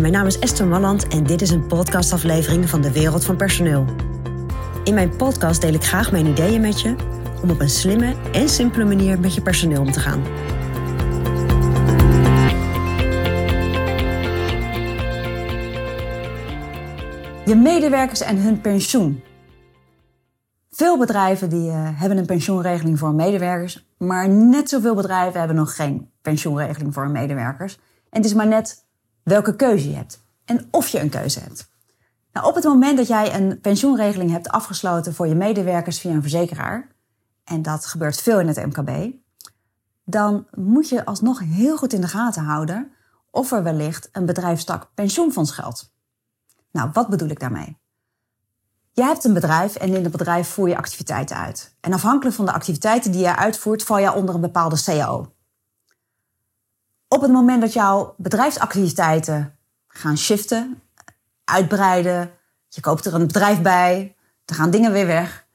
Mijn naam is Esther Malland en dit is een podcastaflevering van de Wereld van Personeel. In mijn podcast deel ik graag mijn ideeën met je om op een slimme en simpele manier met je personeel om te gaan. Je medewerkers en hun pensioen. Veel bedrijven die, uh, hebben een pensioenregeling voor medewerkers, maar net zoveel bedrijven hebben nog geen pensioenregeling voor hun medewerkers. En het is maar net welke keuze je hebt en of je een keuze hebt. Nou, op het moment dat jij een pensioenregeling hebt afgesloten voor je medewerkers via een verzekeraar, en dat gebeurt veel in het MKB, dan moet je alsnog heel goed in de gaten houden of er wellicht een bedrijfstak pensioenfonds geldt. Nou, wat bedoel ik daarmee? Je hebt een bedrijf en in het bedrijf voer je activiteiten uit. En afhankelijk van de activiteiten die je uitvoert, val je onder een bepaalde CAO. Op het moment dat jouw bedrijfsactiviteiten gaan shiften, uitbreiden, je koopt er een bedrijf bij, er gaan dingen weer weg,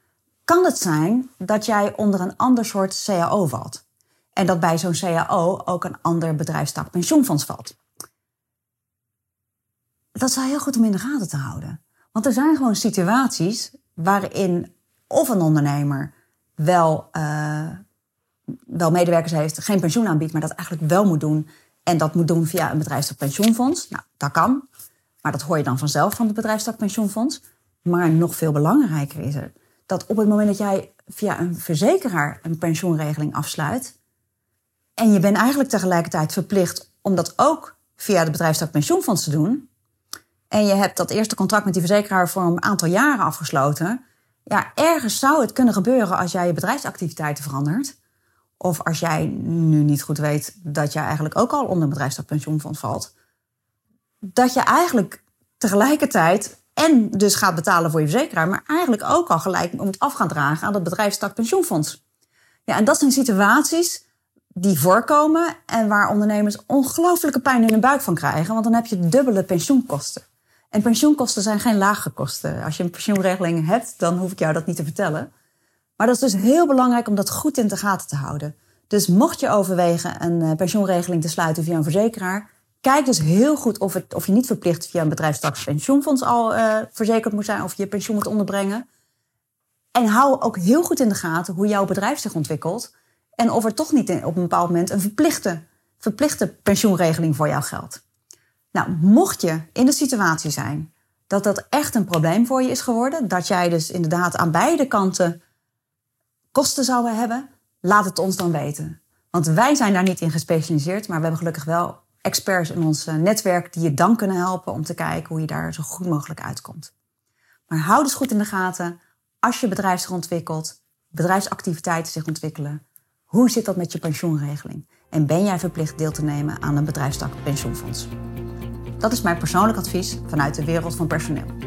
kan het zijn dat jij onder een ander soort CAO valt. En dat bij zo'n CAO ook een ander bedrijfstak pensioenfonds valt. Dat is heel goed om in de gaten te houden. Want er zijn gewoon situaties waarin of een ondernemer wel, uh, wel medewerkers heeft, geen pensioen aanbiedt, maar dat eigenlijk wel moet doen. En dat moet doen via een bedrijfstak pensioenfonds. Nou, dat kan. Maar dat hoor je dan vanzelf van het bedrijfstak pensioenfonds. Maar nog veel belangrijker is er dat op het moment dat jij via een verzekeraar een pensioenregeling afsluit. En je bent eigenlijk tegelijkertijd verplicht om dat ook via de bedrijfstak pensioenfonds te doen. En je hebt dat eerste contract met die verzekeraar voor een aantal jaren afgesloten. Ja, ergens zou het kunnen gebeuren als jij je bedrijfsactiviteiten verandert. Of als jij nu niet goed weet dat jij eigenlijk ook al onder een bedrijfstak pensioenfonds valt. Dat je eigenlijk tegelijkertijd en dus gaat betalen voor je verzekeraar, maar eigenlijk ook al gelijk moet af gaan dragen aan dat bedrijfstak pensioenfonds. Ja, en dat zijn situaties die voorkomen en waar ondernemers ongelooflijke pijn in hun buik van krijgen, want dan heb je dubbele pensioenkosten. En pensioenkosten zijn geen lage kosten. Als je een pensioenregeling hebt, dan hoef ik jou dat niet te vertellen. Maar dat is dus heel belangrijk om dat goed in de gaten te houden. Dus mocht je overwegen een eh, pensioenregeling te sluiten via een verzekeraar, kijk dus heel goed of, het, of je niet verplicht via een bedrijfstak pensioenfonds al uh, verzekerd moet zijn of je pensioen moet onderbrengen. En hou ook heel goed in de gaten hoe jouw bedrijf zich ontwikkelt en of er toch niet op een bepaald moment een verplichte, verplichte pensioenregeling voor jou geldt. Nou, mocht je in de situatie zijn dat dat echt een probleem voor je is geworden, dat jij dus inderdaad aan beide kanten kosten zou hebben, laat het ons dan weten. Want wij zijn daar niet in gespecialiseerd, maar we hebben gelukkig wel experts in ons eh, netwerk die je dan kunnen helpen om te kijken hoe je daar zo goed mogelijk uitkomt. Maar houd dus goed in de gaten als je bedrijf zich ontwikkelt, bedrijfsactiviteiten zich ontwikkelen. Hoe zit dat met je pensioenregeling? En ben jij verplicht deel te nemen aan een bedrijfstak pensioenfonds? Dat is mijn persoonlijk advies vanuit de wereld van personeel.